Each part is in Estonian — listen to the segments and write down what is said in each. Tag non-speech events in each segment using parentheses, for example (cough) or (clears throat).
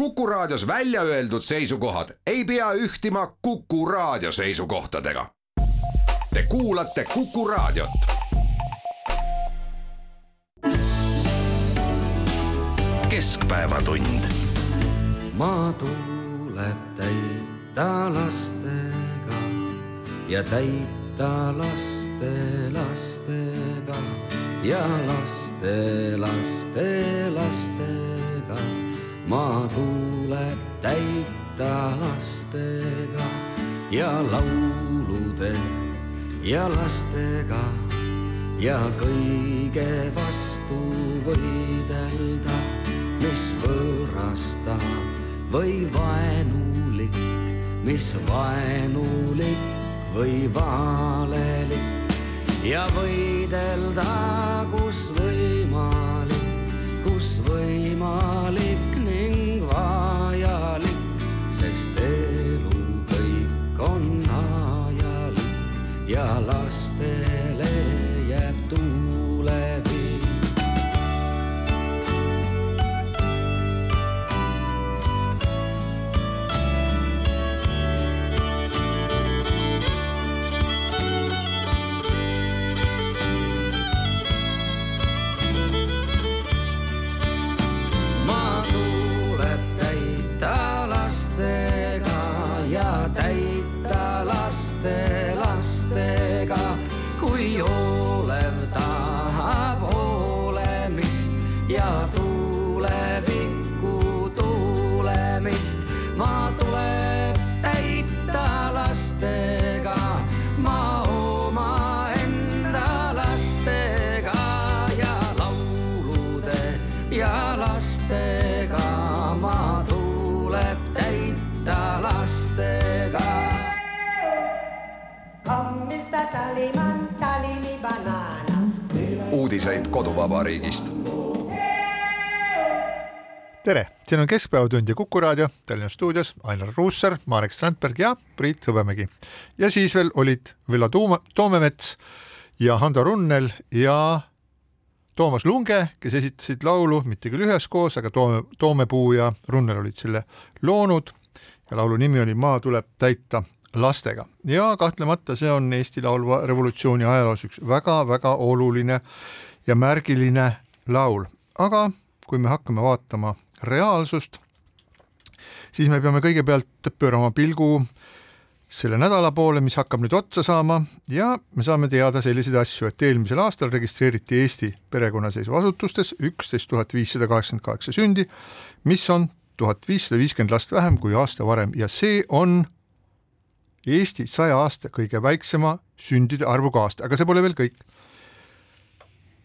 Kuku Raadios välja öeldud seisukohad ei pea ühtima Kuku Raadio seisukohtadega. Te kuulate Kuku Raadiot. keskpäevatund. maa tuleb täita lastega ja täita laste lastega ja laste laste lastega. Maa tuleb täita lastega ja laulude ja lastega ja kõige vastu võidelda, mis võõrastab või vaenulik, mis vaenulik või valelik. Ja võidelda, kus võimalik, kus võimalik I lost it. Uudiseid koduvabariigist. tere, siin on Keskpäevatund ja Kuku raadio. Tallinna stuudios Ainar Ruussaar, Marek Strandberg ja Priit Hõbemägi. ja siis veel olid Villo Tuuma, Toomemets ja Hando Runnel ja Toomas Lunge, kes esitasid laulu mitte küll üheskoos, aga Toome, Toomepuu ja Runnel olid selle loonud. Ja laulu nimi oli Maa tuleb täita lastega ja kahtlemata see on Eesti Laulva revolutsiooni ajaloos üks väga-väga oluline ja märgiline laul, aga kui me hakkame vaatama reaalsust, siis me peame kõigepealt pöörama pilgu selle nädala poole, mis hakkab nüüd otsa saama ja me saame teada selliseid asju, et eelmisel aastal registreeriti Eesti perekonnaseisuasutustes üksteist tuhat viissada kaheksakümmend kaheksa sündi, mis on tuhat viissada viiskümmend last vähem kui aasta varem. Ja see on Eesti saja aasta kõige väiksema sündide arvuga aasta, aga see pole veel kõik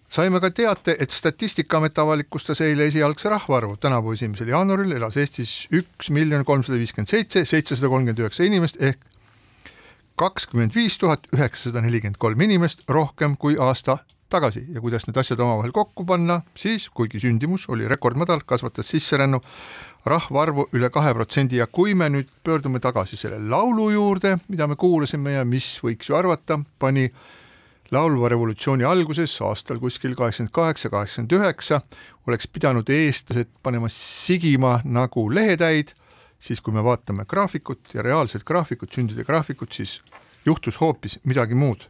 saime ka teate, et Statistikaamet avalikustas eile esialgse rahvaarvu. tänavu esimesel jaanuaril elas Eestis üks miljon kolmsada viiskümmend seitse, seitsesada kolmkümmend üheksa inimest ehk kakskümmend viis tuhat üheksasada nelikümmend kolm inimest rohkem kui aasta tagasi ja kuidas need asjad omavahel kokku panna, siis kuigi sündimus oli rekordmadal, kasvatas sisserännu rahvaarvu üle kahe protsendi ja kui me nüüd pöördume tagasi selle laulu juurde, mida me kuulasime ja mis võiks ju arvata, pani laulva revolutsiooni alguses aastal kuskil kaheksakümmend kaheksa, kaheksakümmend üheksa oleks pidanud eestlased panema sigima nagu lehetäid, siis kui me vaatame graafikut ja reaalset graafikut, sündide graafikut, siis juhtus hoopis midagi muud.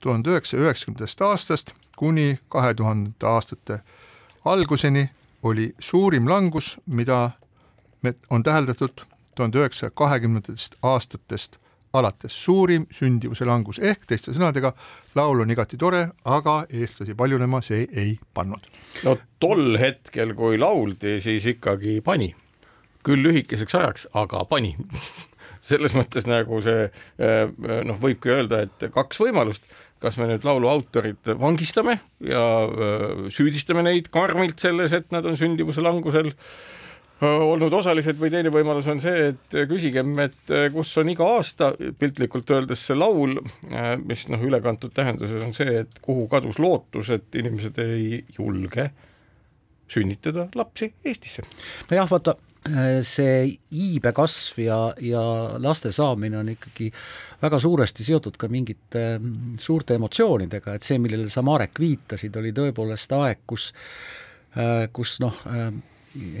tuhande üheksasaja üheksakümnendast aastast kuni kahe tuhandete aastate alguseni oli suurim langus, mida on täheldatud tuhande üheksasaja kahekümnendatest aastatest alates suurim sündivuse langus ehk teiste sõnadega, laul on igati tore, aga eestlasi paljunema see ei pannud. no tol hetkel, kui lauldi, siis ikkagi pani, küll lühikeseks ajaks, aga pani. (laughs) Selles mõttes nagu see noh, võibki öelda, et kaks võimalust, kas me nüüd laulu autorid vangistame ja süüdistame neid karmilt selles, et nad on sündivuse langusel olnud osalised või teine võimalus on see, et küsigem, et kus on iga aasta piltlikult öeldes see laul, mis noh, ülekantud tähenduses on see, et kuhu kadus lootus, et inimesed ei julge sünnitada lapsi Eestisse. nojah, vaata see iibe kasv ja, ja laste saamine on ikkagi väga suuresti seotud ka mingite suurte emotsioonidega, et see, millele sa, Marek, viitasid, oli tõepoolest aeg, kus, kus noh,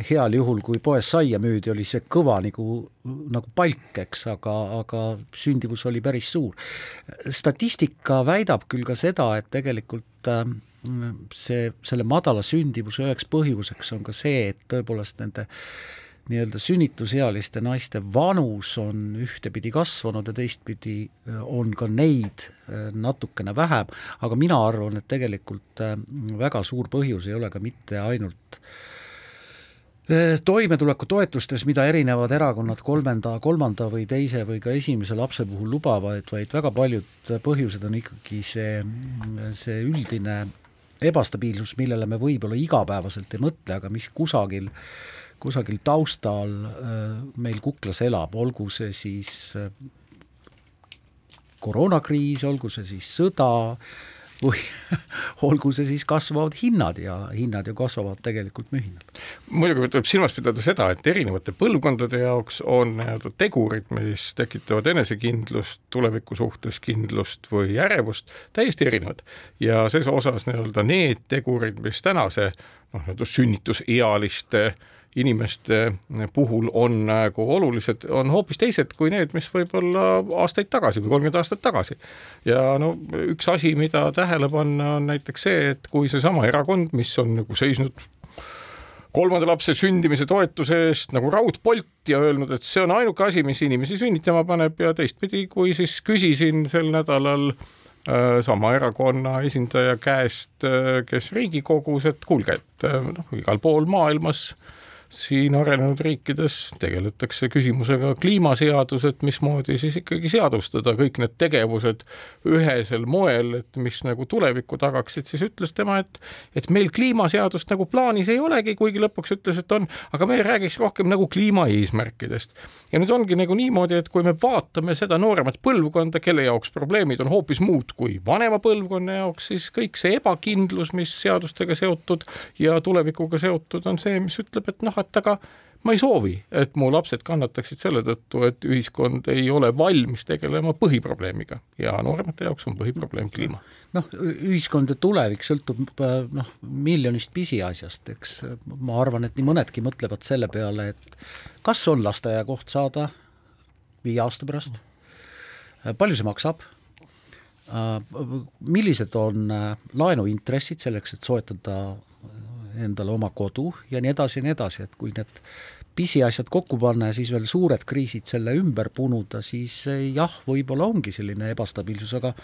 heal juhul, kui poes saia müüdi, oli see kõva nagu, nagu palk, eks, aga, aga sündivus oli päris suur. statistika väidab küll ka seda, et tegelikult äh, see, selle madala sündivuse üheks põhjuseks on ka see, et tõepoolest nende nii-öelda sünnitusealiste naiste vanus on ühtepidi kasvanud ja teistpidi äh, on ka neid äh, natukene vähem, aga mina arvan, et tegelikult äh, väga suur põhjus ei ole ka mitte ainult toimetulekutoetustes, mida erinevad erakonnad kolmanda, kolmanda või teise või ka esimese lapse puhul lubavad, vaid väga paljud põhjused on ikkagi see, see üldine ebastabiilsus, millele me võib-olla igapäevaselt ei mõtle, aga mis kusagil kusagil taustal äh, meil kuklas elab, olgu see siis äh, koroonakriis, olgu see siis sõda või (laughs) olgu see siis kasvavad hinnad ja hinnad ju kasvavad tegelikult mühinal. muidugi tuleb silmas pidada seda, et erinevate põlvkondade jaoks on nii-öelda tegurid, mis tekitavad enesekindlust, tuleviku suhtes kindlust või ärevust, täiesti erinevad. ja ses osas nii-öelda need tegurid, mis tänase noh, nii-öelda sünnitusealiste äh, inimeste puhul on nagu olulised, on hoopis teised kui need, mis võib-olla aastaid tagasi või kolmkümmend aastat tagasi. ja no üks asi, mida tähele panna, on näiteks see, et kui seesama erakond, mis on nagu seisnud kolmanda lapse sündimise toetuse eest nagu raudpolt ja öelnud, et see on ainuke asi, mis inimesi sünnitama paneb ja teistpidi, kui siis küsisin sel nädalal äh, sama erakonna esindaja käest, äh, kes Riigikogus, et kuulge, et äh, noh, igal pool maailmas äh, siin arenenud riikides tegeletakse küsimusega kliimaseadus, et mismoodi siis ikkagi seadustada kõik need tegevused ühesel moel, et mis nagu tulevikku tagaksid, siis ütles tema, et et meil kliimaseadust nagu plaanis ei olegi, kuigi lõpuks ütles, et on, aga me räägiks rohkem nagu kliimaeesmärkidest. ja nüüd ongi nagu niimoodi, et kui me vaatame seda nooremat põlvkonda, kelle jaoks probleemid on hoopis muud kui vanema põlvkonna jaoks, siis kõik see ebakindlus, mis seadustega seotud ja tulevikuga seotud, on see, mis ütleb, et noh, et aga ma ei soovi, et mu lapsed kannataksid selle tõttu, et ühiskond ei ole valmis tegelema põhiprobleemiga. Ja nooremate jaoks on põhiprobleem kliima. noh, ühiskond ja tulevik sõltub noh, miljonist pisiasjast, eks. Ma arvan, et nii mõnedki mõtlevad selle peale, et kas on lasteaiakoht saada viie aasta pärast, palju see maksab, millised on laenuintressid selleks, et soetada endale oma kodu ja nii edasi ja nii edasi, et kui need pisiasjad kokku panna ja siis veel suured kriisid selle ümber punuda, siis eh, jah, võib-olla ongi selline ebastabiilsus, aga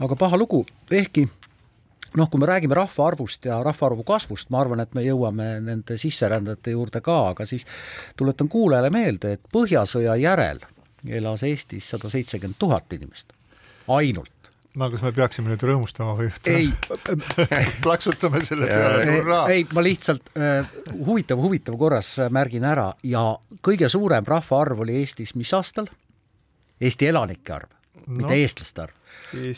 aga paha lugu, ehkki noh, kui me räägime rahvaarvust ja rahvaarvu kasvust, ma arvan, et me jõuame nende sisserändajate juurde ka, aga siis tuletan kuulajale meelde, et Põhjasõja järel elas Eestis sada seitsekümmend tuhat inimest, ainult no kas me peaksime nüüd rõõmustama või ei (laughs) plaksutame selle peale, hurraa. ei, ma lihtsalt äh, huvitav, huvitav korras märgin ära ja kõige suurem rahvaarv oli Eestis mis aastal? Eesti elanike arv no., mitte eestlaste arv.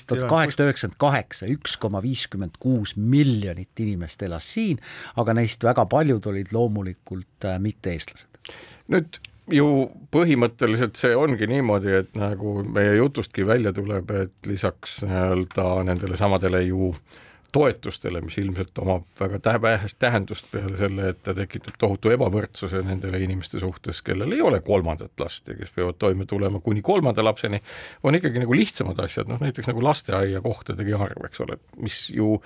tuhat kaheksasada üheksakümmend kaheksa, üks koma viiskümmend kuus miljonit inimest elas siin, aga neist väga paljud olid loomulikult äh, mitte-eestlased. nüüd ju põhimõtteliselt see ongi niimoodi, et nagu meie jutustki välja tuleb, et lisaks nii-öelda nendele samadele ju toetustele, mis ilmselt omab väga vähest tähendust peale selle, et ta tekitab tohutu ebavõrdsuse nendele inimeste suhtes, kellel ei ole kolmandat last ja kes peavad toime tulema kuni kolmanda lapseni, on ikkagi nagu lihtsamad asjad, noh näiteks nagu lasteaiakohtadegi arv, eks ole, mis ju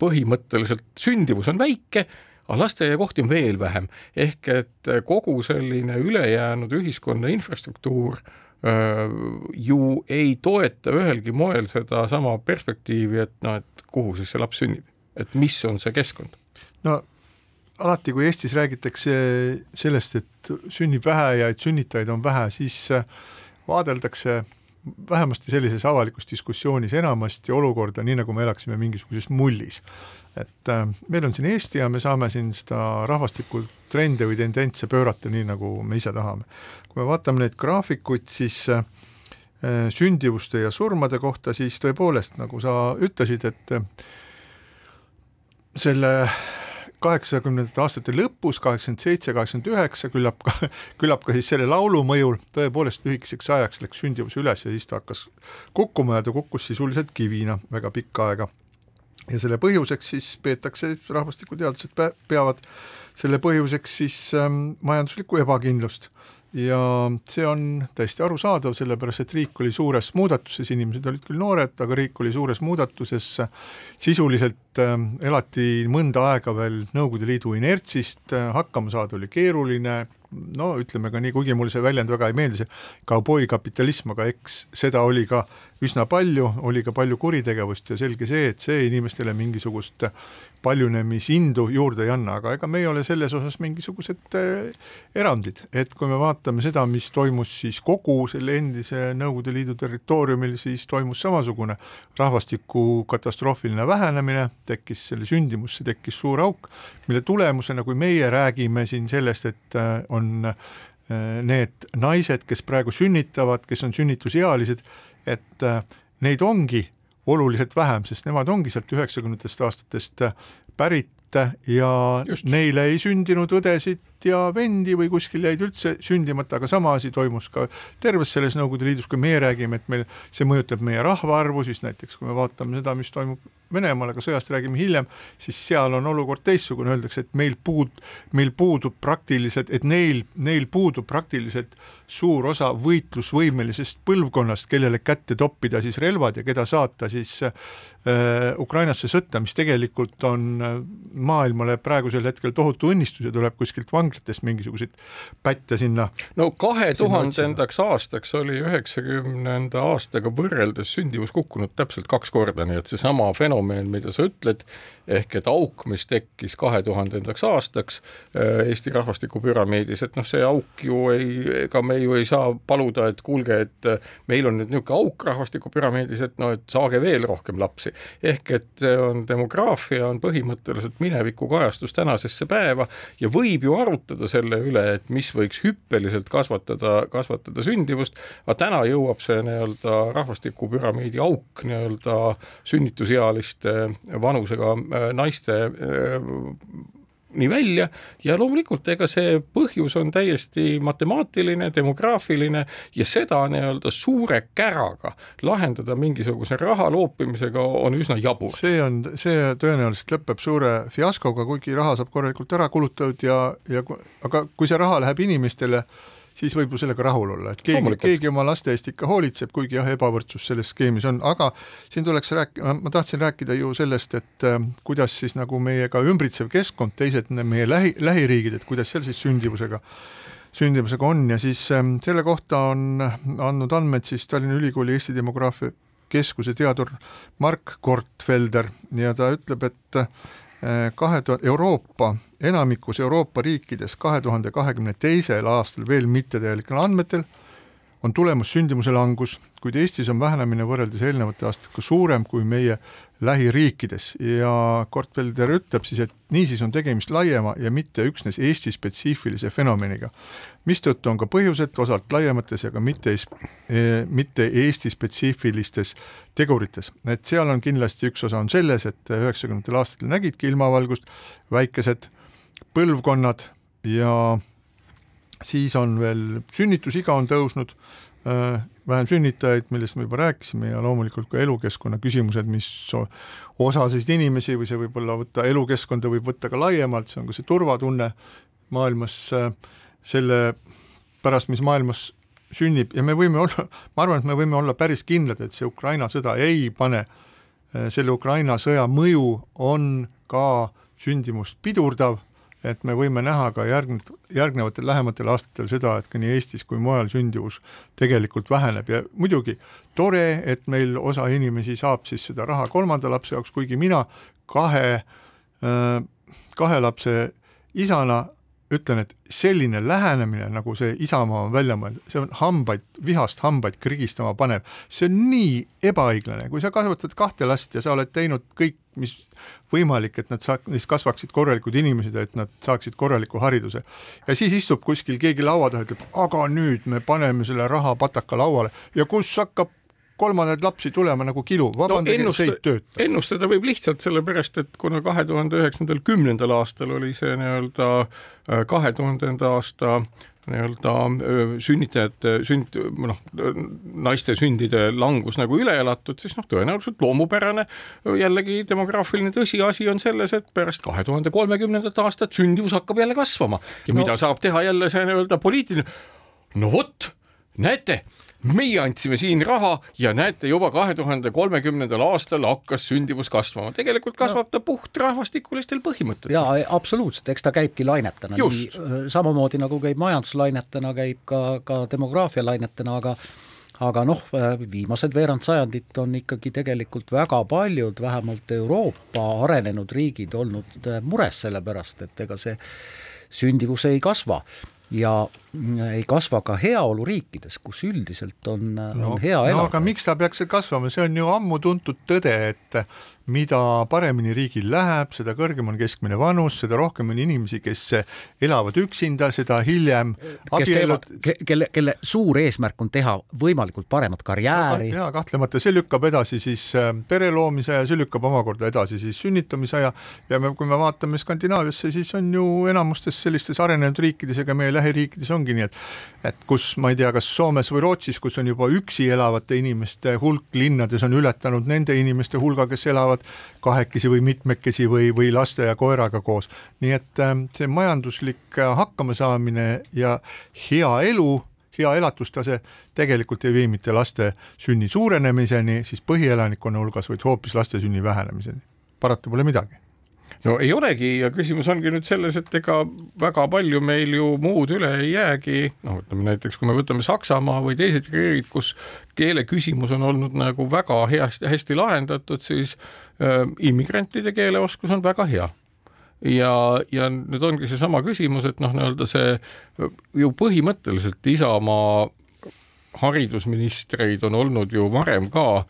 põhimõtteliselt sündivus on väike aga lasteaiakohti on veel vähem, ehk et kogu selline ülejäänud ühiskonna infrastruktuur öö, ju ei toeta ühelgi moel sedasama perspektiivi, et noh, et kuhu siis see laps sünnib, et mis on see keskkond? no alati, kui Eestis räägitakse sellest, et sünnib vähe ja et sünnitajaid on vähe, siis vaadeldakse vähemasti sellises avalikus diskussioonis enamasti olukorda nii, nagu me elaksime mingisuguses mullis et äh, meil on siin Eesti ja me saame siin seda rahvastikutrende või tendentse pöörata nii, nagu me ise tahame. kui me vaatame neid graafikuid, siis äh, sündivuste ja surmade kohta, siis tõepoolest, nagu sa ütlesid, et äh, selle kaheksakümnendate aastate lõpus, kaheksakümmend seitse, kaheksakümmend üheksa, küllap ka, (laughs) küllap ka siis selle laulu mõjul tõepoolest lühikeseks ajaks läks sündivus üles ja siis ta hakkas kukkuma ja ta kukkus sisuliselt kivina väga pikka aega ja selle põhjuseks siis peetakse, rahvastikuteadlased peavad selle põhjuseks siis ähm, majanduslikku ebakindlust. Ja see on täiesti arusaadav, sellepärast et riik oli suures muudatuses, inimesed olid küll noored, aga riik oli suures muudatuses, sisuliselt äh, elati mõnda aega veel Nõukogude Liidu inertsist äh,, hakkama saada oli keeruline, no ütleme ka nii, kuigi mulle see väljend väga ei meeldi, see kauboikapitalism, aga eks seda oli ka üsna palju, oli ka palju kuritegevust ja selge see, et see inimestele mingisugust paljunemishindu juurde ei anna, aga ega me ei ole selles osas mingisugused äh, erandid, et kui me vaatame seda, mis toimus siis kogu selle endise Nõukogude Liidu territooriumil, siis toimus samasugune. Rahvastiku katastroofiline vähenemine, tekkis selle sündimusse, tekkis suur auk, mille tulemusena, kui meie räägime siin sellest, et äh, on äh, need naised, kes praegu sünnitavad, kes on sünnitusealised, et neid ongi oluliselt vähem, sest nemad ongi sealt üheksakümnendatest aastatest pärit ja Just. neile ei sündinud õdesid ja vendi või kuskil jäid üldse sündimata, aga sama asi toimus ka terves selles Nõukogude Liidus, kui meie räägime, et meil see mõjutab meie rahvaarvu, siis näiteks kui me vaatame seda, mis toimub Venemaal, aga sõjast räägime hiljem, siis seal on olukord teistsugune, öeldakse, et meil puud-, meil puudub praktiliselt, et neil, neil puudub praktiliselt suur osa võitlusvõimelisest põlvkonnast, kellele kätte toppida siis relvad ja keda saata siis äh, Ukrainasse sõtta, mis tegelikult on äh, maailmale praegusel hetkel tohutu õnnistus ja tuleb kuskilt vanglatest mingisuguseid pätte sinna. no kahe tuhandendaks aastaks oli üheksakümnenda aastaga võrreldes sündimus kukkunud täpselt kaks korda, nii et seesama fenomen fenomen, mida sa ütled, ehk et auk, mis tekkis kahe tuhandendaks aastaks äh, Eesti rahvastikupüramiidis, et noh, see auk ju ei, ega me ju ei saa paluda, et kuulge, et äh, meil on nüüd niisugune auk rahvastikupüramiidis, et noh, et saage veel rohkem lapsi. ehk et see on, demograafia on põhimõtteliselt mineviku kajastus tänasesse päeva ja võib ju arutada selle üle, et mis võiks hüppeliselt kasvatada, kasvatada sündivust, aga täna jõuab see nii-öelda rahvastikupüramiidi auk nii-öelda sünnitusealist selliste vanusega äh, naiste äh, nii välja ja loomulikult ega see põhjus on täiesti matemaatiline, demograafiline ja seda nii-öelda suure käraga lahendada mingisuguse raha loopimisega on üsna jabur. see on, see tõenäoliselt lõpeb suure fiaskoga, kuigi raha saab korralikult ära kulutatud ja, ja aga kui see raha läheb inimestele siis võib ju sellega rahul olla, et keegi, keegi oma laste eest ikka hoolitseb, kuigi jah, ebavõrdsus selles skeemis on, aga siin tuleks rääk-, ma tahtsin rääkida ju sellest, et äh, kuidas siis nagu meiega ümbritsev keskkond, teised meie lähi, lähiriigid, et kuidas seal siis sündivusega sündimusega on ja siis äh, selle kohta on andnud andmed siis Tallinna Ülikooli Eesti demograafia keskuse teadur Mark Kortfelder ja ta ütleb, et kahe tuhande, Euroopa, enamikus Euroopa riikides kahe tuhande kahekümne teisel aastal veel mittetäielikel andmetel on tulemus sündimuse langus, kuid Eestis on vähenemine võrreldes eelnevate aastatega suurem kui meie lähiriikides. Ja Kortvelder ütleb siis, et niisiis on tegemist laiema ja mitte üksnes Eesti spetsiifilise fenomeniga, mistõttu on ka põhjused osalt laiemates ja ka mitte, e, mitte Eesti spetsiifilistes tegurites, et seal on kindlasti üks osa on selles, et üheksakümnendatel aastatel nägidki ilmavalgust väikesed põlvkonnad ja siis on veel sünnitusiga on tõusnud, äh, vähem sünnitajaid, millest me juba rääkisime ja loomulikult ka elukeskkonna küsimused, mis osasid inimesi või see võib olla võtta, elukeskkonda võib võtta ka laiemalt, see on ka see turvatunne maailmas, äh, selle pärast, mis maailmas sünnib. Ja me võime olla, (laughs) ma arvan, et me võime olla päris kindlad, et see Ukraina sõda ei pane, äh, selle Ukraina sõja mõju on ka sündimust pidurdav et me võime näha ka järgn-, järgnevatel lähematel aastatel seda, et ka nii Eestis kui mujal sündivus tegelikult väheneb. Ja muidugi tore, et meil osa inimesi saab siis seda raha kolmanda lapse jaoks, kuigi mina kahe, äh, kahe lapse isana ütlen, et selline lähenemine, nagu see Isamaa on välja mõeldud, see on hambaid, vihast hambaid krigistama panev, see on nii ebaõiglane, kui sa kasvatad kahte last ja sa oled teinud kõik, mis võimalik, et nad saa-, neist kasvaksid korralikud inimesed ja et nad saaksid korraliku hariduse. ja siis istub kuskil keegi laua taha, ütleb, aga nüüd me paneme selle raha pataka lauale ja kus hakkab kolmandaid lapsi tulema nagu kilu, vabandage no,, see ei tööta. ennustada võib lihtsalt sellepärast, et kuna kahe tuhande üheksandal, kümnendal aastal oli see nii-öelda äh, kahe tuhandenda aasta nii-öelda sünnitajate sünd, noh, naiste sündide langus nagu üle elatud, siis noh, tõenäoliselt loomupärane jällegi demograafiline tõsiasi on selles, et pärast kahe tuhande kolmekümnendat aastat sündivus hakkab jälle kasvama ja no. mida saab teha jälle see nii-öelda poliitiline, no vot, näete meie andsime siin raha ja näete, juba kahe tuhande kolmekümnendal aastal hakkas sündivus kasvama, tegelikult kasvab ta puht rahvastikulistel põhimõtetel. jaa, absoluutselt, eks ta käibki lainetena, nii samamoodi nagu käib majanduslainetena, käib ka, ka demograafia lainetena, aga aga noh, viimased veerand sajandit on ikkagi tegelikult väga paljud, vähemalt Euroopa arenenud riigid olnud mures selle pärast, et ega see sündivus ei kasva. Ja ei kasva ka heaoluriikides, kus üldiselt on no,, on hea elada no,. aga miks ta peaks kasvama, see on ju ammu tuntud tõde, et mida paremini riigil läheb, seda kõrgem on keskmine vanus, seda rohkem on inimesi, kes elavad üksinda, seda hiljem abielud. kelle, kelle suur eesmärk on teha võimalikult paremat karjääri no,. ja kahtlemata, see lükkab edasi siis äh, pere loomise ja see lükkab omakorda edasi siis sünnitamise aja ja me, kui me vaatame Skandinaaviasse, siis on ju enamustes sellistes arenenud riikides, ega meie lähiriikides ongi nii, et et kus, ma ei tea, kas Soomes või Rootsis, kus on juba üksi elavate inimeste hulk linnades on ületanud nende inimeste hulga, kes elavad kahekesi või mitmekesi või, või laste ja koeraga koos. nii et äh, see majanduslik äh, hakkamasaamine ja hea elu hea elatustase tegelikult ei vii mitte laste sünni suurenemiseni siis põhielanikkonna hulgas, vaid hoopis laste sünni vähenemiseni. parata pole midagi no ei olegi ja küsimus ongi nüüd selles, et ega väga palju meil ju muud üle ei jäägi, noh, ütleme näiteks kui me võtame Saksamaa või teised riigid, kus keele küsimus on olnud nagu väga heasti, hästi lahendatud, siis äh, immigrantide keeleoskus on väga hea. Ja, ja nüüd ongi seesama küsimus, et noh, nii-öelda see ju põhimõtteliselt Isamaa haridusministreid on olnud ju varem ka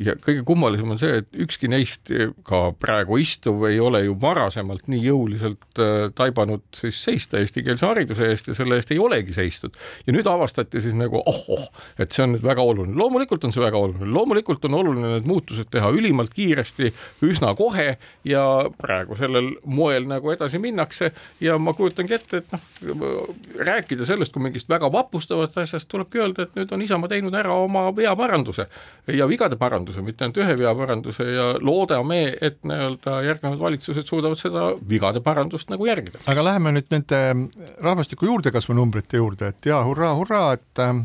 ja kõige kummalisem on see, et ükski neist, ka praegu istuv, ei ole ju varasemalt nii jõuliselt äh, taibanud siis seista eestikeelse hariduse eest ja selle eest ei olegi seistud. ja nüüd avastati siis nagu oh-oh, et see on nüüd väga oluline. loomulikult on see väga oluline, loomulikult on oluline need muutused teha ülimalt kiiresti, üsna kohe ja praegu sellel moel nagu edasi minnakse ja ma kujutangi ette, et noh, rääkida sellest kui mingist väga vapustavast asjast, tulebki öelda, et nüüd on Isamaa teinud ära oma veaparanduse ja vigade paranduse paranduse, mitte ainult ühe vea paranduse ja loodame, et nii-öelda järgnevad valitsused suudavad seda vigade parandust nagu järgida. aga läheme nüüd nende rahvastiku juurdekasvu numbrite juurde, et jaa, hurraa, hurraa, et äh,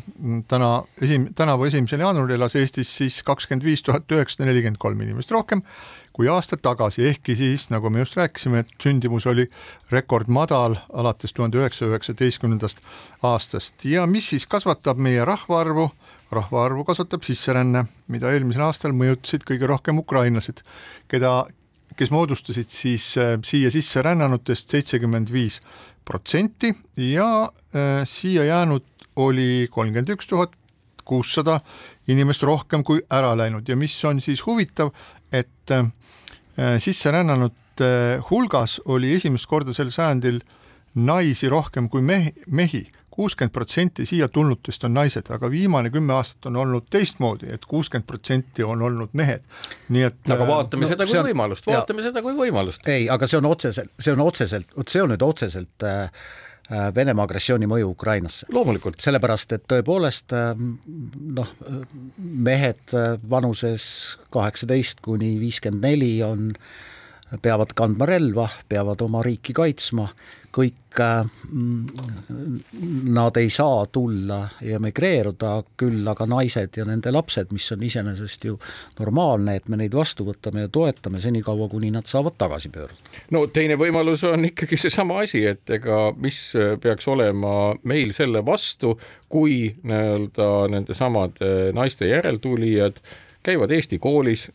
täna esim-, tänavu esimesel jaanuaril elas Eestis siis kakskümmend viis tuhat üheksasada nelikümmend kolm inimest rohkem kui aasta tagasi, ehkki siis nagu me just rääkisime, et sündimus oli rekordmadal alates tuhande üheksasaja üheksateistkümnendast aastast. Ja mis siis kasvatab meie rahvaarvu rahvaarvu kasvatab sisseränne, mida eelmisel aastal mõjutasid kõige rohkem ukrainlased, keda, kes moodustasid siis äh, siia sisse rännanutest seitsekümmend viis protsenti ja äh, siia jäänud oli kolmkümmend üks tuhat kuussada inimest rohkem kui ära läinud. Ja mis on siis huvitav, et äh, sisserännanute hulgas oli esimest korda sel sajandil naisi rohkem kui mehi, mehi kuuskümmend protsenti siia tulnutest on naised, aga viimane kümme aastat on olnud teistmoodi, et kuuskümmend protsenti on olnud mehed. nii et aga äh, vaatame no, seda kui on, võimalust, vaatame ja, seda kui võimalust. ei, aga see on otseselt, see on otseselt, vot see on nüüd otseselt äh, äh Venemaa agressiooni mõju Ukrainasse. loomulikult. sellepärast, et tõepoolest äh, noh, mehed vanuses kaheksateist kuni viiskümmend neli on peavad kandma relva, peavad oma riiki kaitsma, kõik mm, nad ei saa tulla ja migreeruda, küll aga naised ja nende lapsed, mis on iseenesest ju normaalne, et me neid vastu võtame ja toetame senikaua, kuni nad saavad tagasi pöörduda. no teine võimalus on ikkagi seesama asi, et ega mis peaks olema meil selle vastu, kui nii-öelda nendesamade naiste järeltulijad käivad Eesti koolis,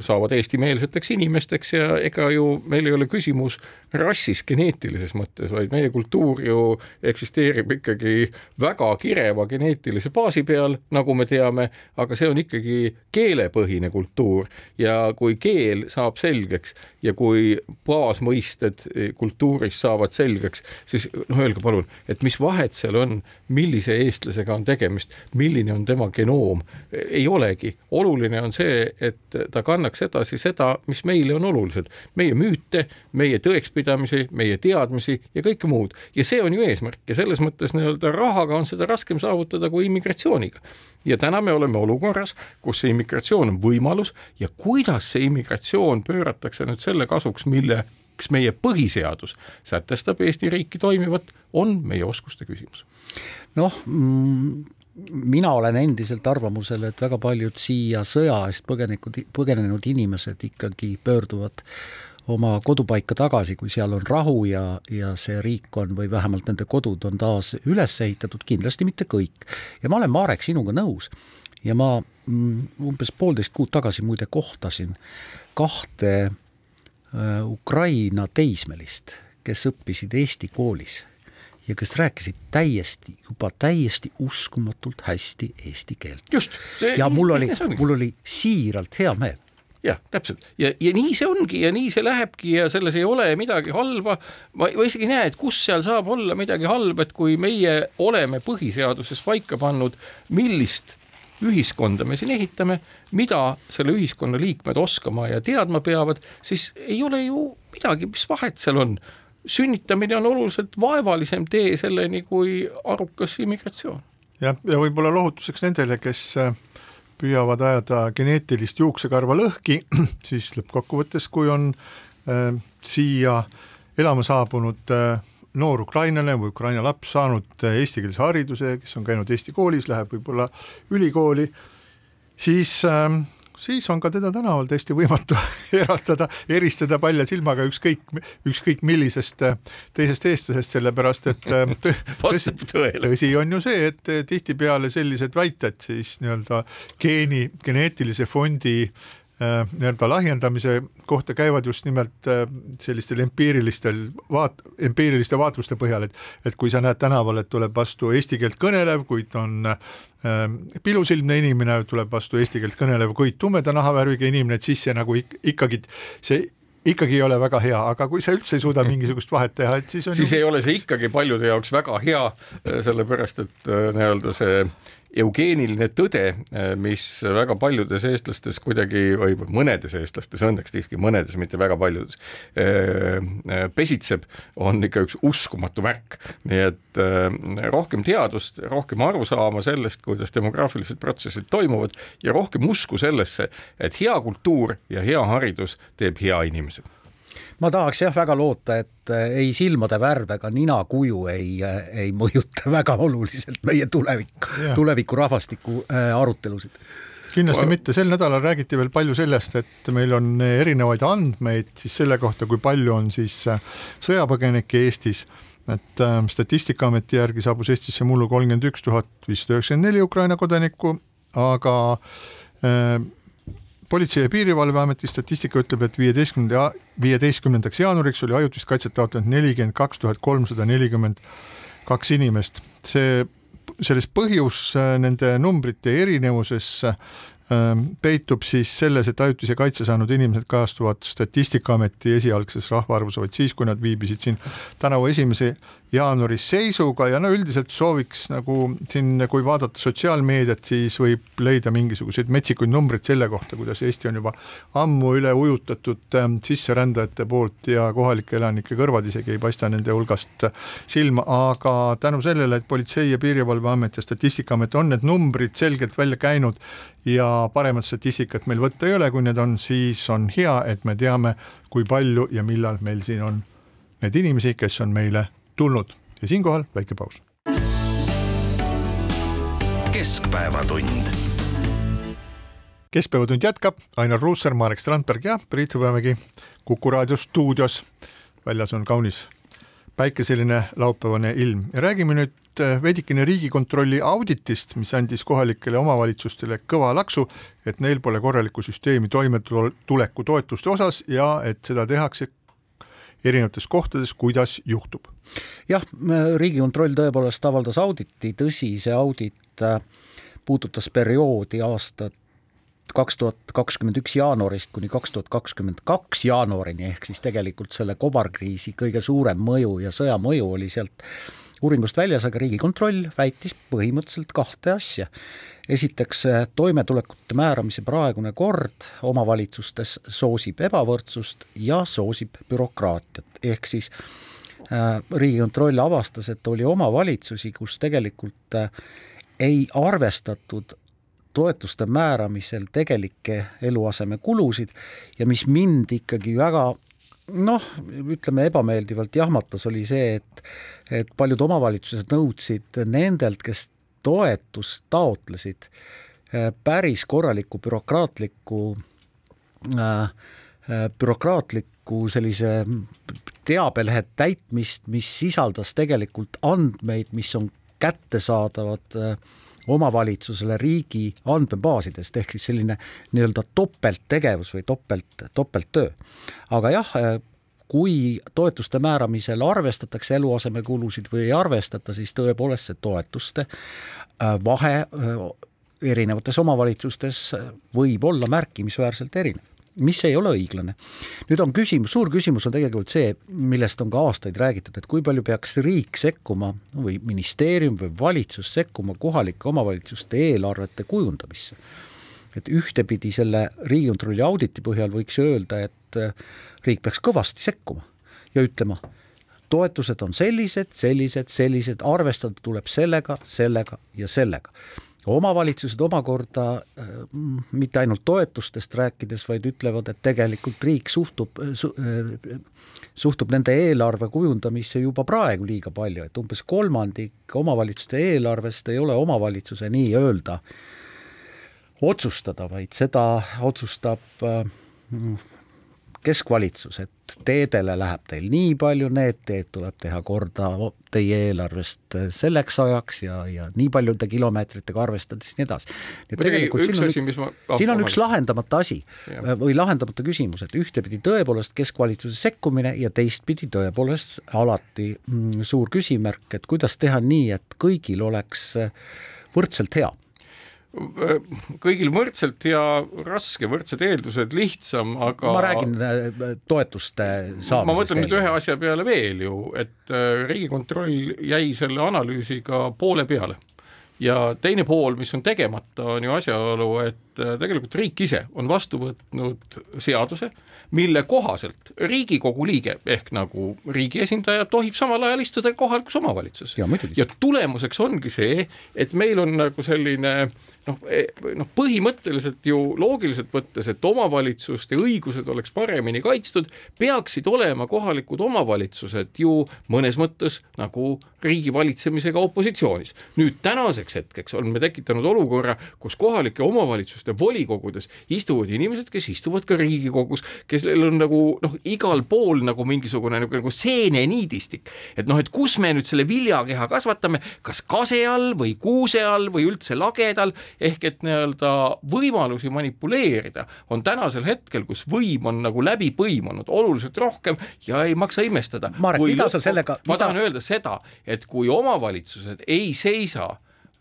saavad eestimeelseteks inimesteks ja ega ju meil ei ole küsimus rassis geneetilises mõttes, vaid meie kultuur ju eksisteerib ikkagi väga kireva geneetilise baasi peal, nagu me teame, aga see on ikkagi keelepõhine kultuur. Ja kui keel saab selgeks ja kui baasmõisted kultuuris saavad selgeks, siis noh, öelge palun, et mis vahet seal on, millise eestlasega on tegemist, milline on tema genoom, ei olegi. Oluline on see, et ta kannaks edasi seda, mis meile on olulised, meie müüte, meie tõekspidamisi, tõekspidamisi, meie teadmisi ja kõike muud ja see on ju eesmärk ja selles mõttes nii-öelda rahaga on seda raskem saavutada kui immigratsiooniga. ja täna me oleme olukorras, kus see immigratsioon on võimalus ja kuidas see immigratsioon pööratakse nüüd selle kasuks, mille miks meie põhiseadus sätestab Eesti riiki toimivat, on meie oskuste küsimus. noh mm, mina olen endiselt arvamusel, et väga paljud siia sõja eest põgenikud, põgenenud inimesed ikkagi pöörduvad oma kodupaika tagasi, kui seal on rahu ja, ja see riik on või vähemalt nende kodud on taas üles ehitatud, kindlasti mitte kõik. ja ma olen, Marek, sinuga nõus. ja ma mm, umbes poolteist kuud tagasi muide kohtasin kahte äh, Ukraina teismelist, kes õppisid Eesti koolis ja kes rääkisid täiesti, juba täiesti uskumatult hästi eesti keelt. just. ja mul oli, mul oli siiralt hea meel jah, täpselt ja, ja nii see ongi ja nii see lähebki ja selles ei ole midagi halba. ma, ma isegi ei näe, et kus seal saab olla midagi halba, et kui meie oleme põhiseaduses paika pannud, millist ühiskonda me siin ehitame, mida selle ühiskonna liikmed oskama ja teadma peavad, siis ei ole ju midagi, mis vahet seal on sünnitamine on oluliselt vaevalisem tee selleni kui arukas immigratsioon. jah, ja võib-olla lohutuseks nendele, kes äh, püüavad ajada geneetilist juuksekarva lõhki, (clears throat) siis lõppkokkuvõttes, kui on äh, siia elama saabunud äh, noor ukrainlane või Ukraina laps saanud äh, eestikeelse hariduse, kes on käinud Eesti koolis, läheb võib-olla ülikooli, siis äh, siis on ka teda tänaval täiesti võimatu (laughs) eraldada, eristada palja silmaga ükskõik, ükskõik millisest äh, teisest eestlasest, sellepärast et äh, (laughs) tõsi, tõsi on ju see, et äh, tihtipeale sellised väited siis nii-öelda geeni, geneetilise fondi äh, Äh, nii-öelda lahjendamise kohta käivad just nimelt äh, sellistel empiirilistel vaat-, empiiriliste vaatluste põhjal, et et kui sa näed tänaval, et tuleb vastu eesti keelt kõnelev, kuid on äh, pilusilmne inimene, tuleb vastu eesti keelt kõnelev, kuid tumeda nahavärviga inimene, et siis see nagu ik ikkagi see ikkagi ei ole väga hea, aga kui sa üldse ei suuda mingisugust vahet teha, et siis on siis ju... ei ole see ikkagi paljude jaoks väga hea, sellepärast et nii-öelda see eugeeniline tõde, äh, mis väga paljudes eestlastes kuidagi või mõnedes eestlastes, õnneks siiski mõnedes, mitte väga paljudes, äh, äh, pesitseb, on ikka üks uskumatu märk. nii et rohkem teadust, rohkem arusaama sellest, kuidas demograafilised protsessid toimuvad ja rohkem usku sellesse, et hea kultuur ja hea haridus teeb hea inimese ma tahaks jah väga loota, et äh, ei silmade värv ega ninakuju ei, äh, ei mõjuta (laughs) väga oluliselt meie tulevik, tuleviku rahvastiku äh, arutelusid. Kindlasti mitte, sel nädalal räägiti veel palju sellest, et meil on erinevaid andmeid siis selle kohta, kui palju on siis sõjapõgenikke Eestis, et äh, Statistikaameti järgi saabus Eestisse mullu kolmkümmend üks tuhat viissada üheksakümmend neli Ukraina kodanikku, aga äh, politsei- ja Piirivalveameti statistika ütleb, et viieteistkümnenda, viieteistkümnendaks jaanuariks oli ajutist kaitset taotlenud nelikümmend kaks tuhat kolmsada nelikümmend kaks inimest. see, selles põhjus äh, nende numbrite erinevuses Ähm, peitub siis selles, et ajutise kaitse saanud inimesed kajastuvad Statistikaameti esialgses rahvaarvus vaid siis, kui nad viibisid siin tänavu esimese jaanuari seisuga ja no üldiselt sooviks nagu siin, kui vaadata sotsiaalmeediat, siis võib leida mingisuguseid metsikuid numbreid selle kohta, kuidas Eesti on juba ammu üle ujutatud ähm, sisserändajate poolt ja kohalike elanike kõrvad isegi ei paista nende hulgast silma, aga tänu sellele, et Politsei- ja Piirivalveamet ja Statistikaamet on need numbrid selgelt välja käinud ja paremat statistikat meil võtta ei ole, kui need on, siis on hea, et me teame, kui palju ja millal meil siin on neid inimesi, kes on meile tulnud ja siinkohal väike paus. keskpäevatund. keskpäevatund jätkab, Ainar Ruussaar, Marek Strandberg ja Priit Hõbemägi Kuku raadio stuudios. väljas on kaunis päikeseline laupäevane ilm ja räägime nüüd äh, veidikene Riigikontrolli auditist, mis andis kohalikele omavalitsustele kõva laksu, et neil pole korralikku süsteemi toimetuleku toetuste osas ja et seda tehakse erinevates kohtades, kuidas juhtub. Jah, Riigikontroll tõepoolest avaldas auditi, tõsi, see audit äh, puudutas perioodi aastat kaks tuhat kakskümmend üks jaanuarist kuni kaks tuhat kakskümmend kaks jaanuarini, ehk siis tegelikult selle kobarkriisi kõige suurem mõju ja sõja mõju oli sealt uuringust väljas, aga Riigikontroll väitis põhimõtteliselt kahte asja. esiteks, toimetulekute määramise praegune kord omavalitsustes soosib ebavõrdsust ja soosib bürokraatiat, ehk siis äh, Riigikontroll avastas, et oli omavalitsusi, kus tegelikult äh, ei arvestatud toetuste määramisel tegelikke eluasemekulusid ja mis mind ikkagi väga noh, ütleme ebameeldivalt jahmatas, oli see, et et paljud omavalitsused nõudsid nendelt, kes toetust taotlesid, eh, päris korralikku bürokraatlikku äh, bürokraatliku sellise teabelehe täitmist, mis sisaldas tegelikult andmeid, mis on kättesaadavad äh, omavalitsusele riigi andmebaasidest, ehk siis selline nii-öelda topelttegevus või topelt, topelttöö. aga jah, kui toetuste määramisel arvestatakse eluasemekulusid või ei arvestata, siis tõepoolest see toetuste äh, vahe äh, erinevates omavalitsustes võib olla märkimisväärselt erinev mis ei ole õiglane. nüüd on küsimus, suur küsimus on tegelikult see, millest on ka aastaid räägitud, et kui palju peaks riik sekkuma või ministeerium või valitsus sekkuma kohalike omavalitsuste eelarvete kujundamisse. et ühtepidi selle Riigikontrolli auditi põhjal võiks öelda, et äh, riik peaks kõvasti sekkuma ja ütlema, toetused on sellised, sellised, sellised, arvestada tuleb sellega, sellega ja sellega omavalitsused omakorda äh, mitte ainult toetustest rääkides, vaid ütlevad, et tegelikult riik suhtub su,, äh, suhtub nende eelarve kujundamisse juba praegu liiga palju, et umbes kolmandik omavalitsuste eelarvest ei ole omavalitsuse nii-öelda otsustada, vaid seda otsustab äh, keskvalitsus, et teedele läheb teil nii palju, need teed tuleb teha korda teie eelarvest selleks ajaks ja, ja nii paljude kilomeetritega arvestades ja nii edasi. tegelikult siin on, asi, ma... oh, siin on üks lahendamata asi ja. või lahendamata küsimus, et ühtepidi tõepoolest keskvalitsuse sekkumine ja teistpidi tõepoolest alati mm, suur küsimärk, et kuidas teha nii, et kõigil oleks võrdselt hea kõigil võrdselt ja raske, võrdsed eeldused lihtsam, aga ma räägin äh, toetuste saamisest. ma mõtlen nüüd ühe asja peale veel ju, et äh, Riigikontroll jäi selle analüüsiga poole peale ja teine pool, mis on tegemata, on ju asjaolu, et äh, tegelikult riik ise on vastu võtnud seaduse, mille kohaselt Riigikogu liige ehk nagu riigi esindaja tohib samal ajal istuda kohalikus omavalitsuses. ja, ja tulemuseks ongi see, et meil on nagu selline äh, noh, e, noh põhimõtteliselt ju loogiliselt võttes, et omavalitsuste õigused oleks paremini kaitstud, peaksid olema kohalikud omavalitsused ju mõnes mõttes nagu riigi valitsemisega opositsioonis. nüüd tänaseks hetkeks oleme tekitanud olukorra, kus kohalike omavalitsuste volikogudes istuvad inimesed, kes istuvad ka Riigikogus, kellel on nagu noh, igal pool nagu mingisugune nagu, nagu seeneniidistik, et noh, et kus me nüüd selle viljakeha kasvatame, kas kase all või kuuse all või üldse lagedal ehk et nii-öelda võimalusi manipuleerida on tänasel hetkel, kus võim on nagu läbi põimunud oluliselt rohkem ja ei maksa imestada. Marek, mida sa sellega ma mida... tahan öelda seda, et kui omavalitsused ei seisa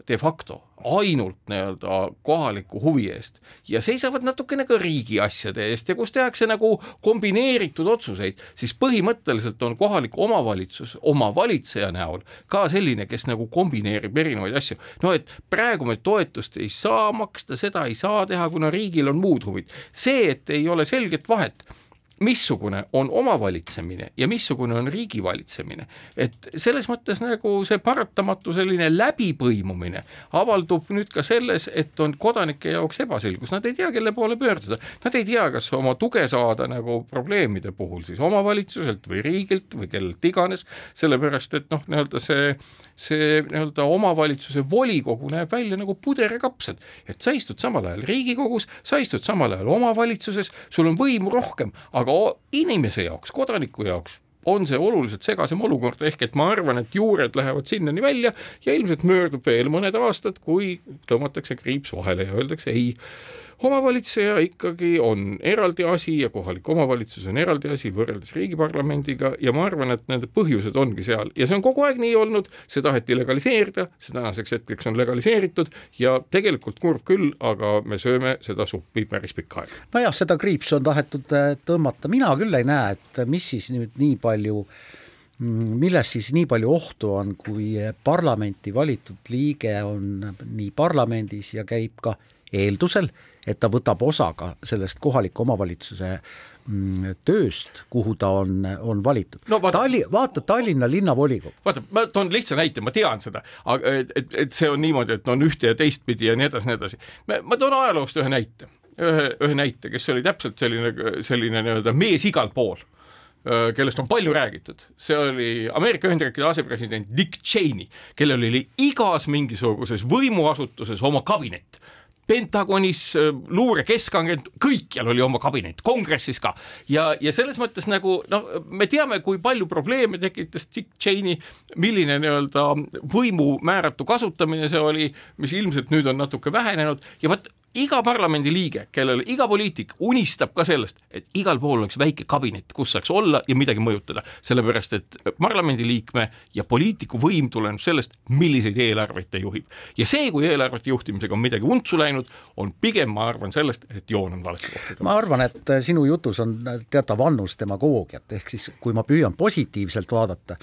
de facto ainult nii-öelda kohaliku huvi eest ja seisavad natukene ka riigi asjade eest ja kus tehakse nagu kombineeritud otsuseid, siis põhimõtteliselt on kohalik omavalitsus oma valitseja näol ka selline, kes nagu kombineerib erinevaid asju. no et praegu me toetust ei saa maksta, seda ei saa teha, kuna riigil on muud huvid. see, et ei ole selget vahet missugune on omavalitsemine ja missugune on riigi valitsemine. et selles mõttes nagu see paratamatu selline läbipõimumine avaldub nüüd ka selles, et on kodanike jaoks ebaselgus, nad ei tea, kelle poole pöörduda. Nad ei tea, kas oma tuge saada nagu probleemide puhul siis omavalitsuselt või riigilt või kellelt iganes, sellepärast et noh, nii-öelda see see nii-öelda omavalitsuse volikogu näeb välja nagu puder ja kapsad, et sa istud samal ajal Riigikogus, sa istud samal ajal omavalitsuses, sul on võimu rohkem, aga inimese jaoks, kodaniku jaoks on see oluliselt segasem olukord, ehk et ma arvan, et juured lähevad sinnani välja ja ilmselt möödub veel mõned aastad, kui tõmmatakse kriips vahele ja öeldakse ei omavalitseja ikkagi on eraldi asi ja kohalik omavalitsus on eraldi asi võrreldes riigiparlamendiga ja ma arvan, et need põhjused ongi seal ja see on kogu aeg nii olnud, see taheti legaliseerida, see tänaseks hetkeks on legaliseeritud ja tegelikult kurb küll, aga me sööme seda suppi päris pikka aega. nojah, seda kriipsu on tahetud äh, tõmmata, mina küll ei näe, et mis siis nüüd nii palju Mm, milles siis nii palju ohtu on, kui parlamenti valitud liige on nii parlamendis ja käib ka eeldusel, et ta võtab osa ka sellest kohaliku omavalitsuse mm, tööst, kuhu ta on, on valitud. No vaata- Talli-, vaata Tallinna linnavolikogu, vaata, ma toon lihtsa näite, ma tean seda, et, et, et see on niimoodi, et on ühte ja teistpidi ja nii edasi, nii edasi. ma toon ajaloost ühe näite, ühe, ühe näite, kes oli täpselt selline, selline nii-öelda mees igal pool, kellest on palju räägitud, see oli Ameerika Ühendriikide asepresident Dick Cheney, kellel oli igas mingisuguses võimuasutuses oma kabinet Pentagonis, luure keskagent, kõikjal oli oma kabinet, kongressis ka. Ja, ja selles mõttes nagu noh, me teame, kui palju probleeme tekitas Dick Cheney, milline nii-öelda võimu määratu kasutamine see oli, mis ilmselt nüüd on natuke vähenenud. Ja vot iga parlamendiliige, kellel iga poliitik unistab ka sellest, et igal pool oleks väike kabinet, kus saaks olla ja midagi mõjutada, sellepärast et parlamendiliikme ja poliitiku võim tuleneb sellest, milliseid eelarveid ta juhib. ja see, kui eelarvete juhtimisega on midagi untsu läinud, on pigem, ma arvan, sellest, et joon on valesse kohta ma arvan, et sinu jutus on teatav annus demagoogiat, ehk siis kui ma püüan positiivselt vaadata,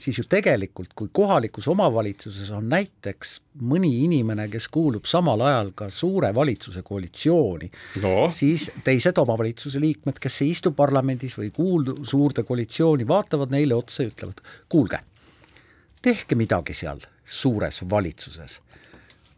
siis ju tegelikult, kui kohalikus omavalitsuses on näiteks mõni inimene, kes kuulub samal ajal ka suure valitsuse koalitsiooni no siis teised omavalitsuse liikmed, kes ei istu parlamendis või kuulu suurde koalitsiooni, vaatavad neile otsa ja ütlevad, kuulge, tehke midagi seal suures valitsuses.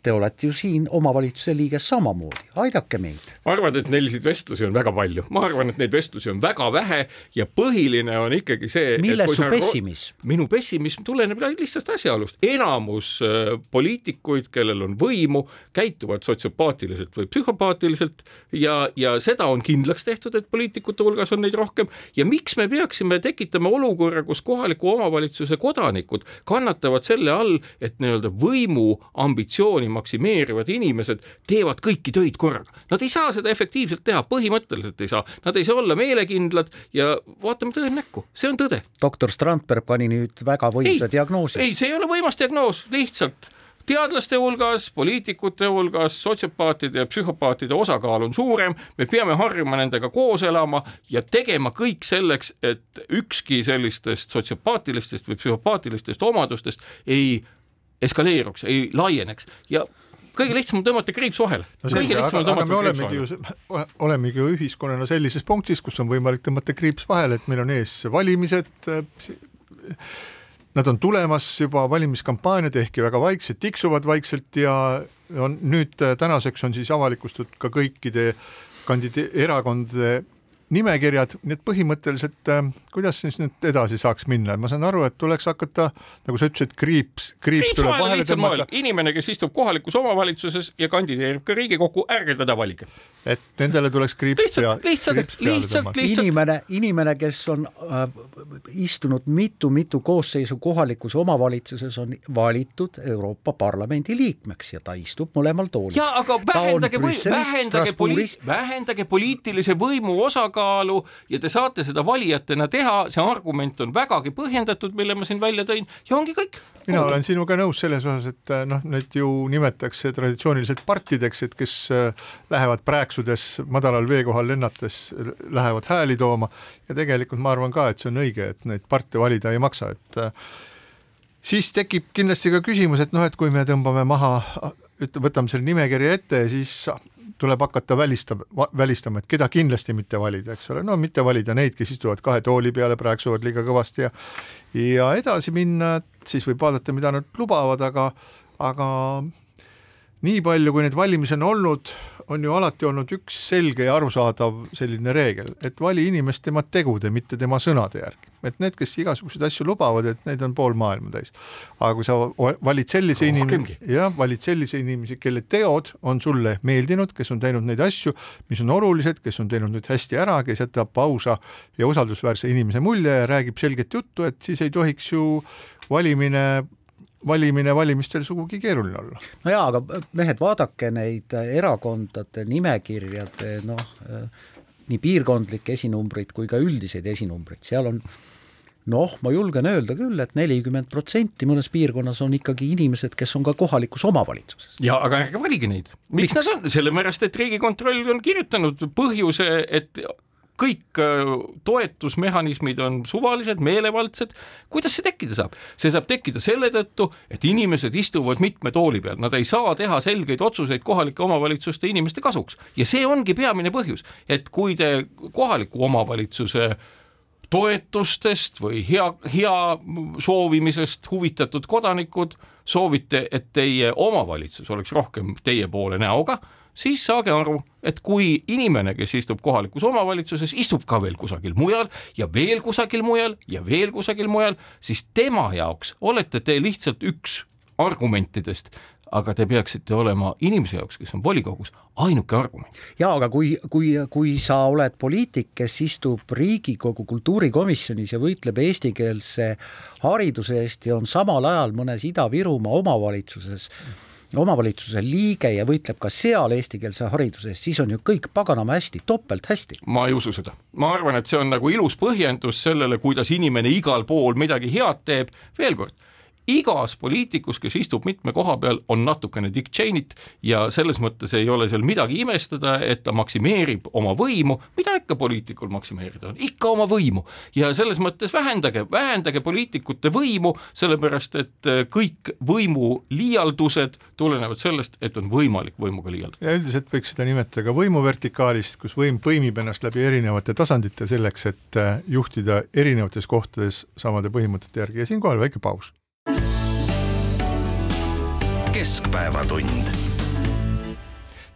Te olete ju siin omavalitsuse liige samamoodi, aidake meid. ma arvan, et neilseid vestlusi on väga palju, ma arvan, et neid vestlusi on väga vähe ja põhiline on ikkagi see. milles su pessimism? minu pessimism tuleneb lihtsast asjaolust, enamus äh, poliitikuid, kellel on võimu, käituvad sotsiopaatiliselt või psühhopaatiliselt ja, ja seda on kindlaks tehtud, et poliitikute hulgas on neid rohkem ja miks me peaksime tekitama olukorra, kus kohaliku omavalitsuse kodanikud kannatavad selle all, et nii-öelda võimu ambitsiooni maksimeerivad inimesed teevad kõiki töid korraga. Nad ei saa seda efektiivselt teha, põhimõtteliselt ei saa, nad ei saa olla meelekindlad ja vaatame tõele näkku, see on tõde. doktor Strandberg pani nüüd väga võimsa diagnoosi. ei, see ei ole võimas diagnoos, lihtsalt teadlaste hulgas, poliitikute hulgas, sotsiopaatide ja psühhopaatide osakaal on suurem, me peame harjuma nendega koos elama ja tegema kõik selleks, et ükski sellistest sotsiopaatilistest või psühhopaatilistest omadustest ei eskaleeruks, ei laieneks ja kõige lihtsam on tõmmata kriips vahele. no selge, aga, aga me olemegi ju, olemegi ju ühiskonnana sellises punktis, kus on võimalik tõmmata kriips vahele, et meil on ees valimised, nad on tulemas juba, valimiskampaaniad ehkki väga vaikselt, tiksuvad vaikselt ja on nüüd tänaseks on siis avalikustatud ka kõikide kandide-, erakondade nimekirjad, nii et põhimõtteliselt äh, kuidas siis nüüd edasi saaks minna, ma saan aru, et tuleks hakata, nagu sa ütlesid, kriips, kriips kriips tuleb vahele tõmmata, inimene, kes istub kohalikus omavalitsuses ja kandideerib ka Riigikokku, ärge teda valige. et nendele tuleks kriips lihtsalt, pea, lihtsalt, kriips peale lihtsalt, tõmmata. lihtsalt inimene, inimene, kes on äh, istunud mitu-mitu koosseisu kohalikus omavalitsuses, on valitud Euroopa Parlamendi liikmeks ja ta istub mõlemal toolil. ja aga vähendage vähendage vähendage poliitilise võimu osakaalu ja te saate seda valijatena teha, see argument on vägagi põhjendatud, mille ma siin välja tõin. Ja ongi kõik. mina olen sinuga nõus selles osas, et äh, noh, neid ju nimetatakse traditsiooniliselt partideks, et kes äh, lähevad prääksudes madalal veekohal lennates, äh, lähevad hääli tooma. Ja tegelikult ma arvan ka, et see on õige, et neid parte valida ei maksa, et siis tekib kindlasti ka küsimus, et noh, et kui me tõmbame maha, ütleme, võtame selle nimekirja ette siis tuleb hakata välistama, välistama, et keda kindlasti mitte valida, eks ole, no mitte valida neid, kes istuvad kahe tooli peale, prääksuvad liiga kõvasti ja ja edasi minna, et siis võib vaadata, mida nad lubavad, aga aga nii palju, kui neid valimisi on olnud, on ju alati olnud üks selge ja arusaadav selline reegel, et vali inimest tema tegude, mitte tema sõnade järgi. Et need, kes igasuguseid asju lubavad, et neid on pool maailma täis. aga kui sa valid sellise inimese, jah, valid sellise inimesi, kelle teod on sulle meeldinud, kes on teinud neid asju, mis on olulised, kes on teinud nüüd hästi ära, kes jätab ausa ja usaldusväärse inimese mulje ja räägib selget juttu, et siis ei tohiks ju valimine valimine valimistel sugugi keeruline olla. no jaa, aga mehed, vaadake neid erakondade nimekirjade noh, nii piirkondlikke esinumbreid kui ka üldiseid esinumbreid, seal on noh, ma julgen öelda küll et, et nelikümmend protsenti mõnes piirkonnas on ikkagi inimesed, kes on ka kohalikus omavalitsuses. ja aga ärge valige neid. miks nad on, sellepärast et Riigikontroll on kirjutanud põhjuse, et kõik äh, toetusmehhanismid on suvalised, meelevaldsed, kuidas see tekkida saab? see saab tekkida selle tõttu, et inimesed istuvad mitme tooli peal, nad ei saa teha selgeid otsuseid kohalike omavalitsuste inimeste kasuks ja see ongi peamine põhjus, et kui te kohaliku omavalitsuse toetustest või hea, hea soovimisest huvitatud kodanikud soovite, et teie omavalitsus oleks rohkem teie poole näoga, siis saage aru, et kui inimene, kes istub kohalikus omavalitsuses, istub ka veel kusagil mujal ja veel kusagil mujal ja veel kusagil mujal, siis tema jaoks olete te lihtsalt üks argumentidest, aga te peaksite olema inimese jaoks, kes on volikogus, ainuke argument. jaa, aga kui, kui, kui sa oled poliitik, kes istub Riigikogu kultuurikomisjonis ja võitleb eestikeelse hariduse eest ja on samal ajal mõnes Ida-Virumaa omavalitsuses omavalitsuse liige ja võitleb ka seal eestikeelse hariduse eest, siis on ju kõik paganama hästi, topelt hästi. ma ei usu seda, ma arvan, et see on nagu ilus põhjendus sellele, kuidas inimene igal pool midagi head teeb, veel kord igas poliitikus, kes istub mitme koha peal, on natukene Dick Cheney't ja selles mõttes ei ole seal midagi imestada, et ta maksimeerib oma võimu, mida ikka poliitikul maksimeerida on, ikka oma võimu. Ja selles mõttes vähendage, vähendage poliitikute võimu, sellepärast et äh, kõik võimu liialdused tulenevad sellest, et on võimalik võimuga liialdada. ja üldiselt võiks seda nimetada ka võimuvertikaalist, kus võim põimib ennast läbi erinevate tasandite selleks, et äh, juhtida erinevates kohtades samade põhimõtete järgi. Ja siinkohal väike paus keskpäevatund.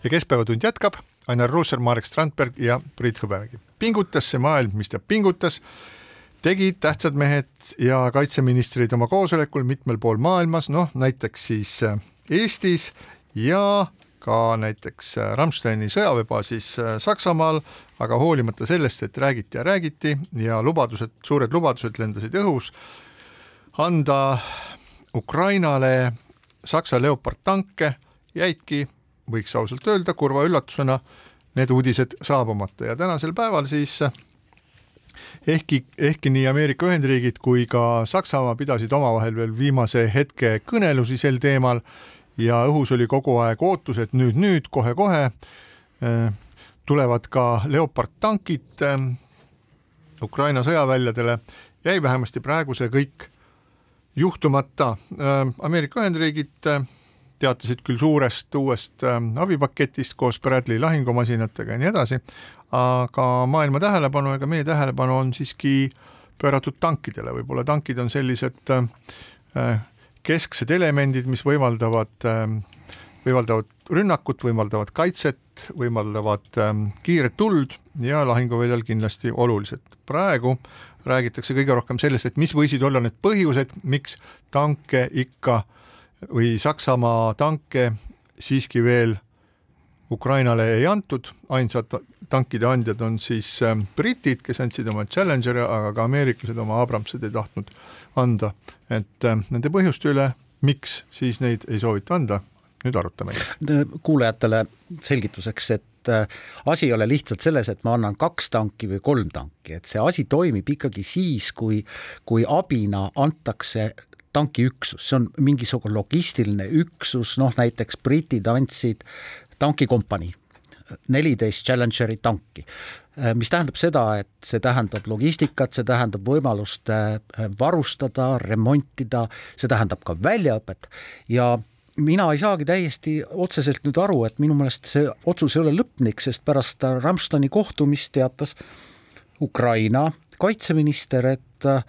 ja Keskpäevatund jätkab, Ainar Ruussaar, Marek Strandberg ja Priit Hõbemägi. pingutas see maailm, mis ta pingutas, tegid tähtsad mehed ja kaitseministrid oma koosolekul mitmel pool maailmas, noh näiteks siis äh, Eestis ja ka näiteks äh, Rammsteini sõjaväebaasis äh, Saksamaal, aga hoolimata sellest, et räägiti ja räägiti ja lubadused, suured lubadused lendasid õhus, anda Ukrainale Saksa Leopard tanke jäidki, võiks ausalt öelda, kurva üllatusena need uudised saabumata. Ja tänasel päeval siis ehkki, ehkki nii Ameerika Ühendriigid kui ka Saksamaa pidasid omavahel veel viimase hetke kõnelusi sel teemal ja õhus oli kogu aeg ootus, et nüüd-nüüd kohe-kohe äh, tulevad ka Leopard tankid äh, Ukraina sõjaväljadele, jäi vähemasti praegu see kõik juhtumata. Äh, Ameerika Ühendriigid äh, teatasid küll suurest uuest äh, abipaketist koos Bradley lahingumasinatega ja nii edasi, aga maailma tähelepanu ega meie tähelepanu on siiski pööratud tankidele, võib-olla tankid on sellised kesksed elemendid, mis võimaldavad, võimaldavad rünnakut, võimaldavad kaitset, võimaldavad kiiret tuld ja lahinguväljal kindlasti olulised. praegu räägitakse kõige rohkem sellest, et mis võisid olla need põhjused, miks tanke ikka või Saksamaa tanke siiski veel Ukrainale ei antud, ainsad tankide andjad on siis ähm, britid, kes andsid oma Challengeri, aga ka ameeriklased oma Abramsid ei tahtnud anda, et äh, nende põhjuste üle, miks siis neid ei soovita anda, nüüd arutame. kuulajatele selgituseks, et äh, asi ei ole lihtsalt selles, et ma annan kaks tanki või kolm tanki, et see asi toimib ikkagi siis, kui, kui abina antakse tankiüksus, see on mingisugune logistiline üksus, noh näiteks britid andsid tankikompanii, neliteist Challengeri tanki. Äh, mis tähendab seda, et see tähendab logistikat, see tähendab võimalust äh, varustada, remontida, see tähendab ka väljaõpet ja mina ei saagi täiesti otseselt nüüd aru, et minu meelest see otsus ei ole lõplik, sest pärast Rammsteini kohtumist teatas Ukraina kaitseminister, et äh,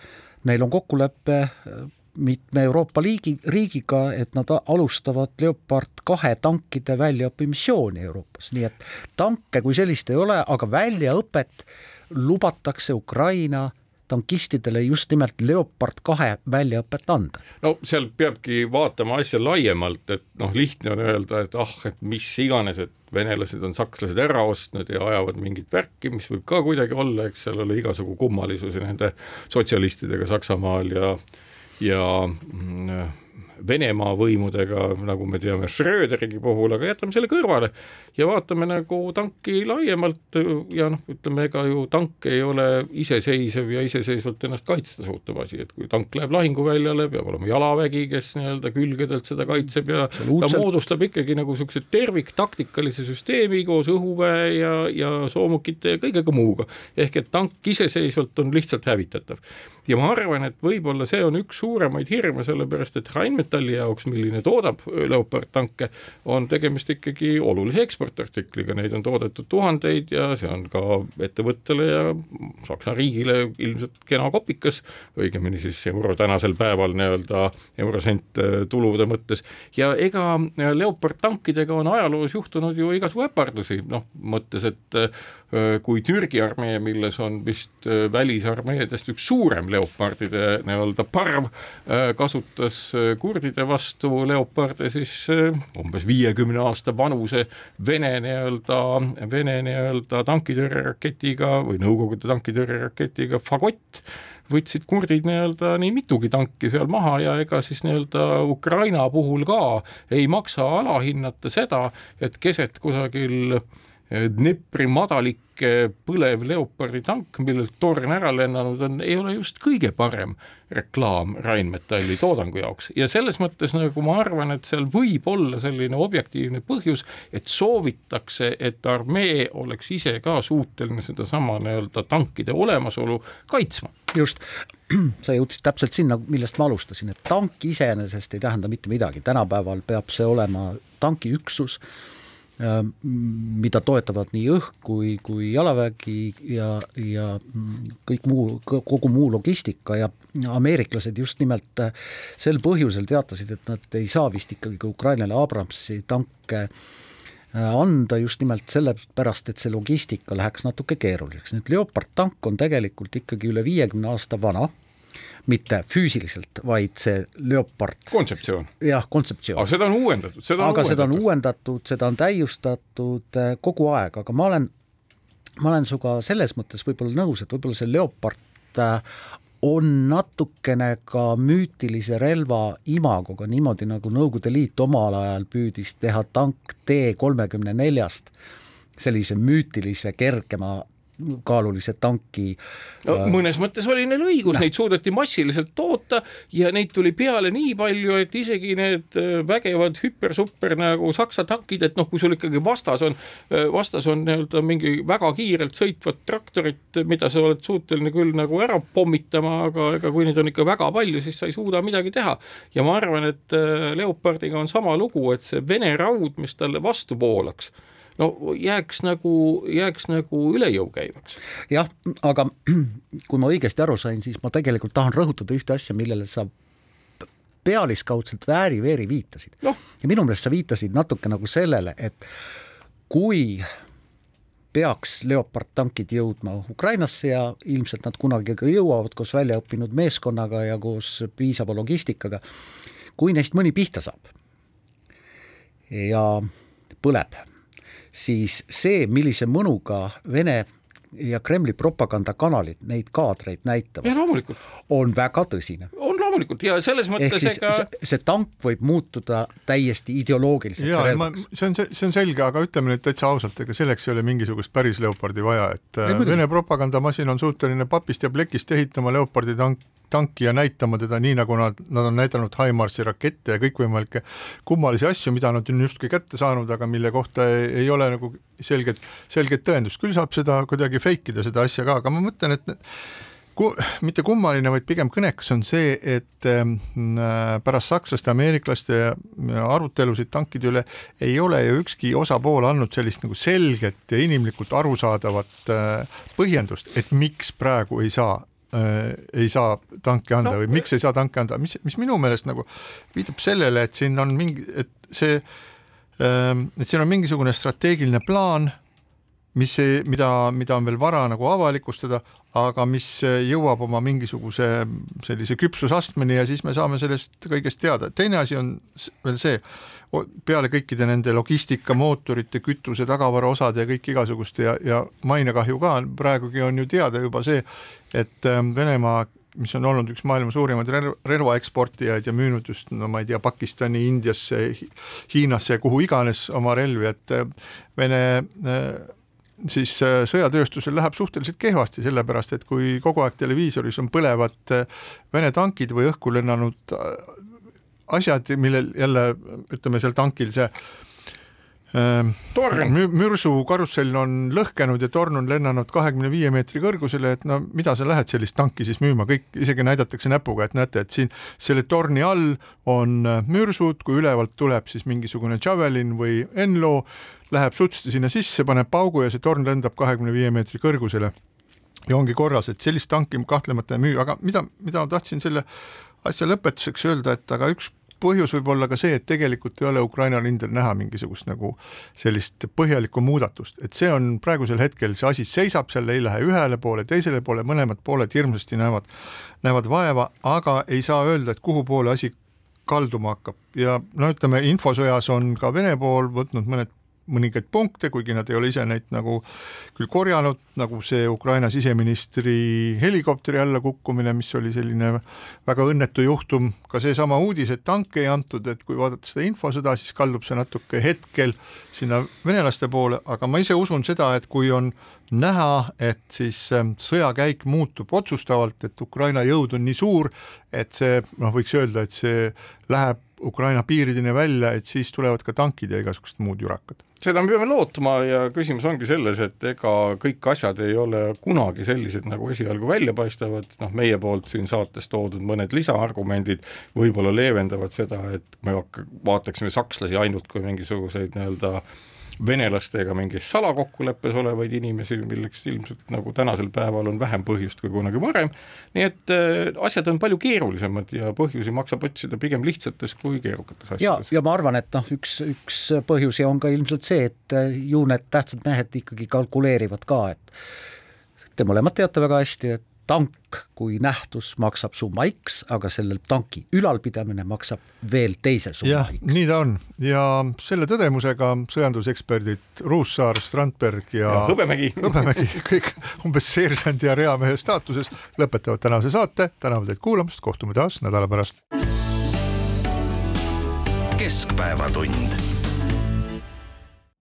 neil on kokkulepe äh, mitme Euroopa liigi, riigiga, et nad alustavad Leopard kahe tankide väljaõppimissiooni Euroopas, nii et tanke kui sellist ei ole, aga väljaõpet lubatakse Ukraina tankistidele just nimelt Leopard kahe väljaõpet anda? no seal peabki vaatama asja laiemalt, et noh, lihtne on öelda, et ah, et mis iganes, et venelased on sakslased ära ostnud ja ajavad mingit värki, mis võib ka kuidagi olla, eks seal ole igasugu kummalisusi nende sotsialistidega Saksamaal ja ja mm, Venemaa võimudega, nagu me teame Schröderigi puhul, aga jätame selle kõrvale ja vaatame nagu tanki laiemalt ja noh, ütleme, ega ju tank ei ole iseseisev ja iseseisvalt ennast kaitsta suutev asi, et kui tank läheb lahinguväljale, peab olema jalavägi, kes nii-öelda külgedelt seda kaitseb ja ta moodustab ikkagi nagu niisuguse terviktaktikalise süsteemi koos õhuväe ja, ja soomukite ja kõigega muuga. ehk et tank iseseisvalt on lihtsalt hävitatav ja ma arvan, et võib-olla see on üks suuremaid hirme, sellepärast et Rheinmetalli jaoks, milline toodab Leopard tanke, on tegemist ikkagi olulise eksportartikliga, neid on toodetud tuhandeid ja see on ka ettevõttele ja Saksa riigile ilmselt kena kopikas, õigemini siis euro tänasel päeval nii-öelda eurosent äh, tulude mõttes. Ja ega Leopard tankidega on ajaloos juhtunud ju igasugu äpardusi, noh mõttes, et äh, kui Türgi armee, milles on vist äh, välisarmeedest üks suurem leopardide nii-öelda parv äh, kasutas äh, kurdide vastu leoparde siis äh, umbes viiekümne aasta vanuse Vene nii-öelda, Vene nii-öelda tankitõrjeraketiga või Nõukogude tankitõrjeraketiga Fagott võtsid kurdid nii-öelda nii mitugi tanki seal maha ja ega siis nii-öelda Ukraina puhul ka ei maksa alahinnata seda, et keset kusagil Dnepri madalikke põlev Leopardi tank, millelt torn ära lennanud on, ei ole just kõige parem reklaam Rheinmetalli toodangu jaoks. Ja selles mõttes nagu ma arvan, et seal võib olla selline objektiivne põhjus, et soovitakse, et armee oleks ise ka suuteline sedasama nii-öelda tankide olemasolu kaitsma. just, (clears throat) sa jõudsid täpselt sinna, millest ma alustasin, et tank iseenesest ei tähenda mitte midagi, tänapäeval peab see olema tankiüksus mida toetavad nii õhk kui, kui jalavägi ja, ja kõik muu, kogu muu logistika ja ameeriklased just nimelt äh, sel põhjusel teatasid, et nad ei saa vist ikkagi ka Ukrainale Abramsi tanke äh, anda just nimelt sellepärast, et see logistika läheks natuke keeruliseks, nüüd Leopard tank on tegelikult ikkagi üle viiekümne aasta vana mitte füüsiliselt, vaid see Leopard. kontseptsioon. jah, kontseptsioon. aga seda on uuendatud, seda on aga uuendatud. seda on uuendatud, seda on täiustatud äh, kogu aeg, aga ma olen, ma olen sinuga selles mõttes võib-olla nõus, et võib-olla see Leopard äh, on natukene ka müütilise relva imagoga, niimoodi nagu Nõukogude Liit omal ajal püüdis teha tank T kolmekümne neljast sellise müütilise kergema kaalulise tanki. no äh, mõnes mõttes oli neil õigus, neid suudeti massiliselt toota ja neid tuli peale nii palju, et isegi need äh, vägevad hüper-super nagu Saksa tankid, et noh, kui sul ikkagi vastas on, äh, vastas on nii-öelda mingi väga kiirelt sõitvat traktorit, mida sa oled suuteline küll nagu ära pommitama, aga ega kui neid on ikka väga palju, siis sa ei suuda midagi teha. ja ma arvan, et Leopardiga on sama lugu, et see Vene raud, mis talle vastu voolaks no jääks nagu, jääks nagu üle jõu käivaks. jah, aga (clears throat) kui ma õigesti aru sain, siis ma tegelikult tahan rõhutada ühte asja, millele sa pealiskaudselt vääri-veeri viitasid no.. ja minu meelest sa viitasid natuke nagu sellele, et kui peaks Leopard tankid jõudma Ukrainasse ja ilmselt nad kunagi ka jõuavad koos väljaõppinud meeskonnaga ja koos piisava logistikaga, kui neist mõni pihta saab ja põleb siis see, millise mõnuga Vene ja Kremli propagandakanalid neid kaadreid näitavad, on väga tõsine. Loomulikult ja selles mõttes Ehk ega see, see tank võib muutuda täiesti ideoloogiliseks relvaks. see on, see on selge, aga ütleme nüüd täitsa ausalt, ega selleks ei ole mingisugust päris Leopardi vaja, et ei, Vene propagandamasin on suuteline papist ja plekist ehitama Leopardi tank, tanki ja näitama teda nii, nagu nad, nad on näidanud HIMARS-i rakette ja kõikvõimalikke kummalisi asju, mida nad on justkui kätte saanud, aga mille kohta ei, ei ole nagu selget, selget tõendust, küll saab seda kuidagi fake ida, seda asja ka, aga ma mõtlen, et ku, mitte kummaline, vaid pigem kõnekas on see, et ähm, äh, pärast sakslaste, ameeriklaste arutelusid tankide üle ei ole ju ükski osapool andnud sellist nagu selget ja inimlikult arusaadavat äh, põhjendust, et miks praegu ei saa äh, ei saa tanki anda no, või miks ei saa tanki anda, mis, mis minu meelest nagu viitab sellele, et siin on mingi, et see ähm,, et siin on mingisugune strateegiline plaan, mis, mida, mida on veel vara nagu avalikustada, aga mis jõuab oma mingisuguse sellise küpsusastmeni ja siis me saame sellest kõigest teada. teine asi on veel see, peale kõikide nende logistika, mootorite, kütuse, tagavaraosade ja kõik igasuguste ja, ja mainekahju ka praegugi on ju teada juba see, et ähm, Venemaa mis on olnud üks maailma suurimaid relv, relvaeksportijaid ja müünud just no ma ei tea, Pakistani, Indiasse, Hiinasse ja kuhu iganes oma relvi, et äh, Vene siis sõjatööstusel läheb suhteliselt kehvasti, sellepärast et kui kogu aeg televiisoris on põlevad Vene tankid või õhku lennanud asjad, millel jälle ütleme seal tankil see Ehm, torn. mürsu karussell on lõhkenud ja torn on lennanud kahekümne viie meetri kõrgusele, et no mida sa lähed sellist tanki siis müüma, kõik isegi näidatakse näpuga, et näete, et siin selle torni all on äh, mürsud, kui ülevalt tuleb siis mingisugune Javelin või Enlo, läheb sutsti sinna sisse, paneb paugu ja see torn lendab kahekümne viie meetri kõrgusele. ja ongi korras, et sellist tanki kahtlemata ei müü, aga mida, mida ma tahtsin selle asja lõpetuseks öelda, et aga üks põhjus võib olla ka see, et tegelikult ei ole Ukraina rindel näha mingisugust nagu sellist põhjalikku muudatust, et see on praegusel hetkel, see asi seisab seal, ei lähe ühele poole, teisele poole, mõlemad pooled hirmsasti näevad, näevad vaeva, aga ei saa öelda, et kuhu poole asi kalduma hakkab. Ja no ütleme, infosõjas on ka Vene pool võtnud mõned mõningaid punkte, kuigi nad ei ole ise neid nagu küll korjanud, nagu see Ukraina siseministri helikopteri alla kukkumine, mis oli selline väga õnnetu juhtum, ka seesama uudis, et tanke ei antud, et kui vaadata seda infosõda, siis kaldub see natuke hetkel sinna venelaste poole, aga ma ise usun seda, et kui on näha, et siis ähm, sõjakäik muutub otsustavalt, et Ukraina jõud on nii suur, et see noh, võiks öelda, et see läheb Ukraina piirideni välja, et siis tulevad ka tankid ja igasugused muud jurakad. seda me peame lootma ja küsimus ongi selles, et ega kõik asjad ei ole kunagi sellised, nagu esialgu välja paistavad, noh, meie poolt siin saates toodud mõned lisaargumendid võib-olla leevendavad seda, et me vaataksime sakslasi ainult kui mingisuguseid nii-öelda äh, venelastega mingis salakokkuleppes olevaid inimesi, milleks ilmselt nagu tänasel päeval on vähem põhjust kui kunagi varem, nii et äh, asjad on palju keerulisemad ja põhjusi maksab otsida pigem lihtsates kui keerukates asjades. ja, ma arvan, et noh, üks, üks põhjusi on ka ilmselt see, et äh, ju need tähtsad mehed ikkagi kalkuleerivad ka, et te mõlemad teate väga hästi, et tank kui nähtus maksab summa X, aga selle tanki ülalpidamine maksab veel teise summa X. nii ta on. Ja selle tõdemusega sõjanduseksperdid Ruussaar, Strandberg ja, ja Hõbemägi, Hõbemägi, kõik umbes seersandi ja reamehe staatuses lõpetavad tänase saate, täname teid kuulamast, kohtume taas nädala pärast. keskpäevatund